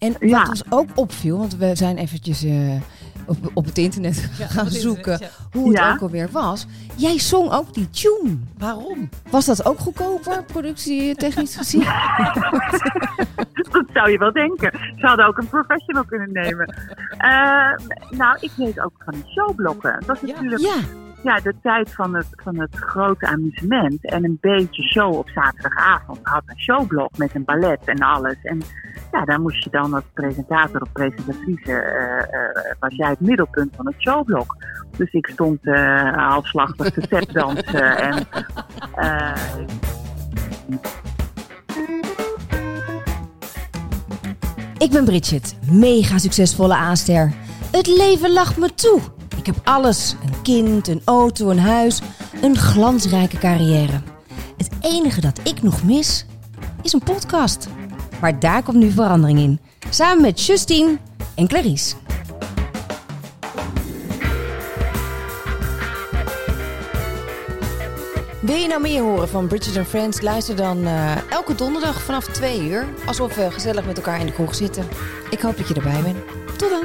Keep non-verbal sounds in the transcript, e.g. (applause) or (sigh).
En Ja. wat ons ook opviel, want we zijn eventjes eh, op, op het internet gaan het zoeken internet, hoe het Ja. ook alweer was. Jij zong ook die tune. Waarom? Was dat ook goedkoper, productietechnisch gezien? (laughs) Dat zou je wel denken. Ze hadden ook een professional kunnen nemen. Eh, nou, ik weet ook van die showblokken. Was Ja. natuurlijk Ja, ja, de tijd van het, van het grote amusement. En een beetje show op zaterdagavond. Had een showblok met een ballet en alles. En ja, daar moest je dan als presentator of presentatrice... eh, eh, was jij het middelpunt van het showblok. Dus ik stond eh halfslachtig te tapdansen. (laughs) en ik ben Bridget, mega succesvolle aanster. Het leven lacht me toe. Ik heb alles: een kind, een auto, een huis, een glansrijke carrière. Het enige dat ik nog mis is een podcast. Maar daar komt nu verandering in. Samen met Justine en Clarice. Wil je nou meer horen van Bridget and Friends? Luister dan eh, elke donderdag vanaf 2 uur. Alsof we gezellig met elkaar in de kroeg zitten. Ik hoop dat je erbij bent. Tot dan!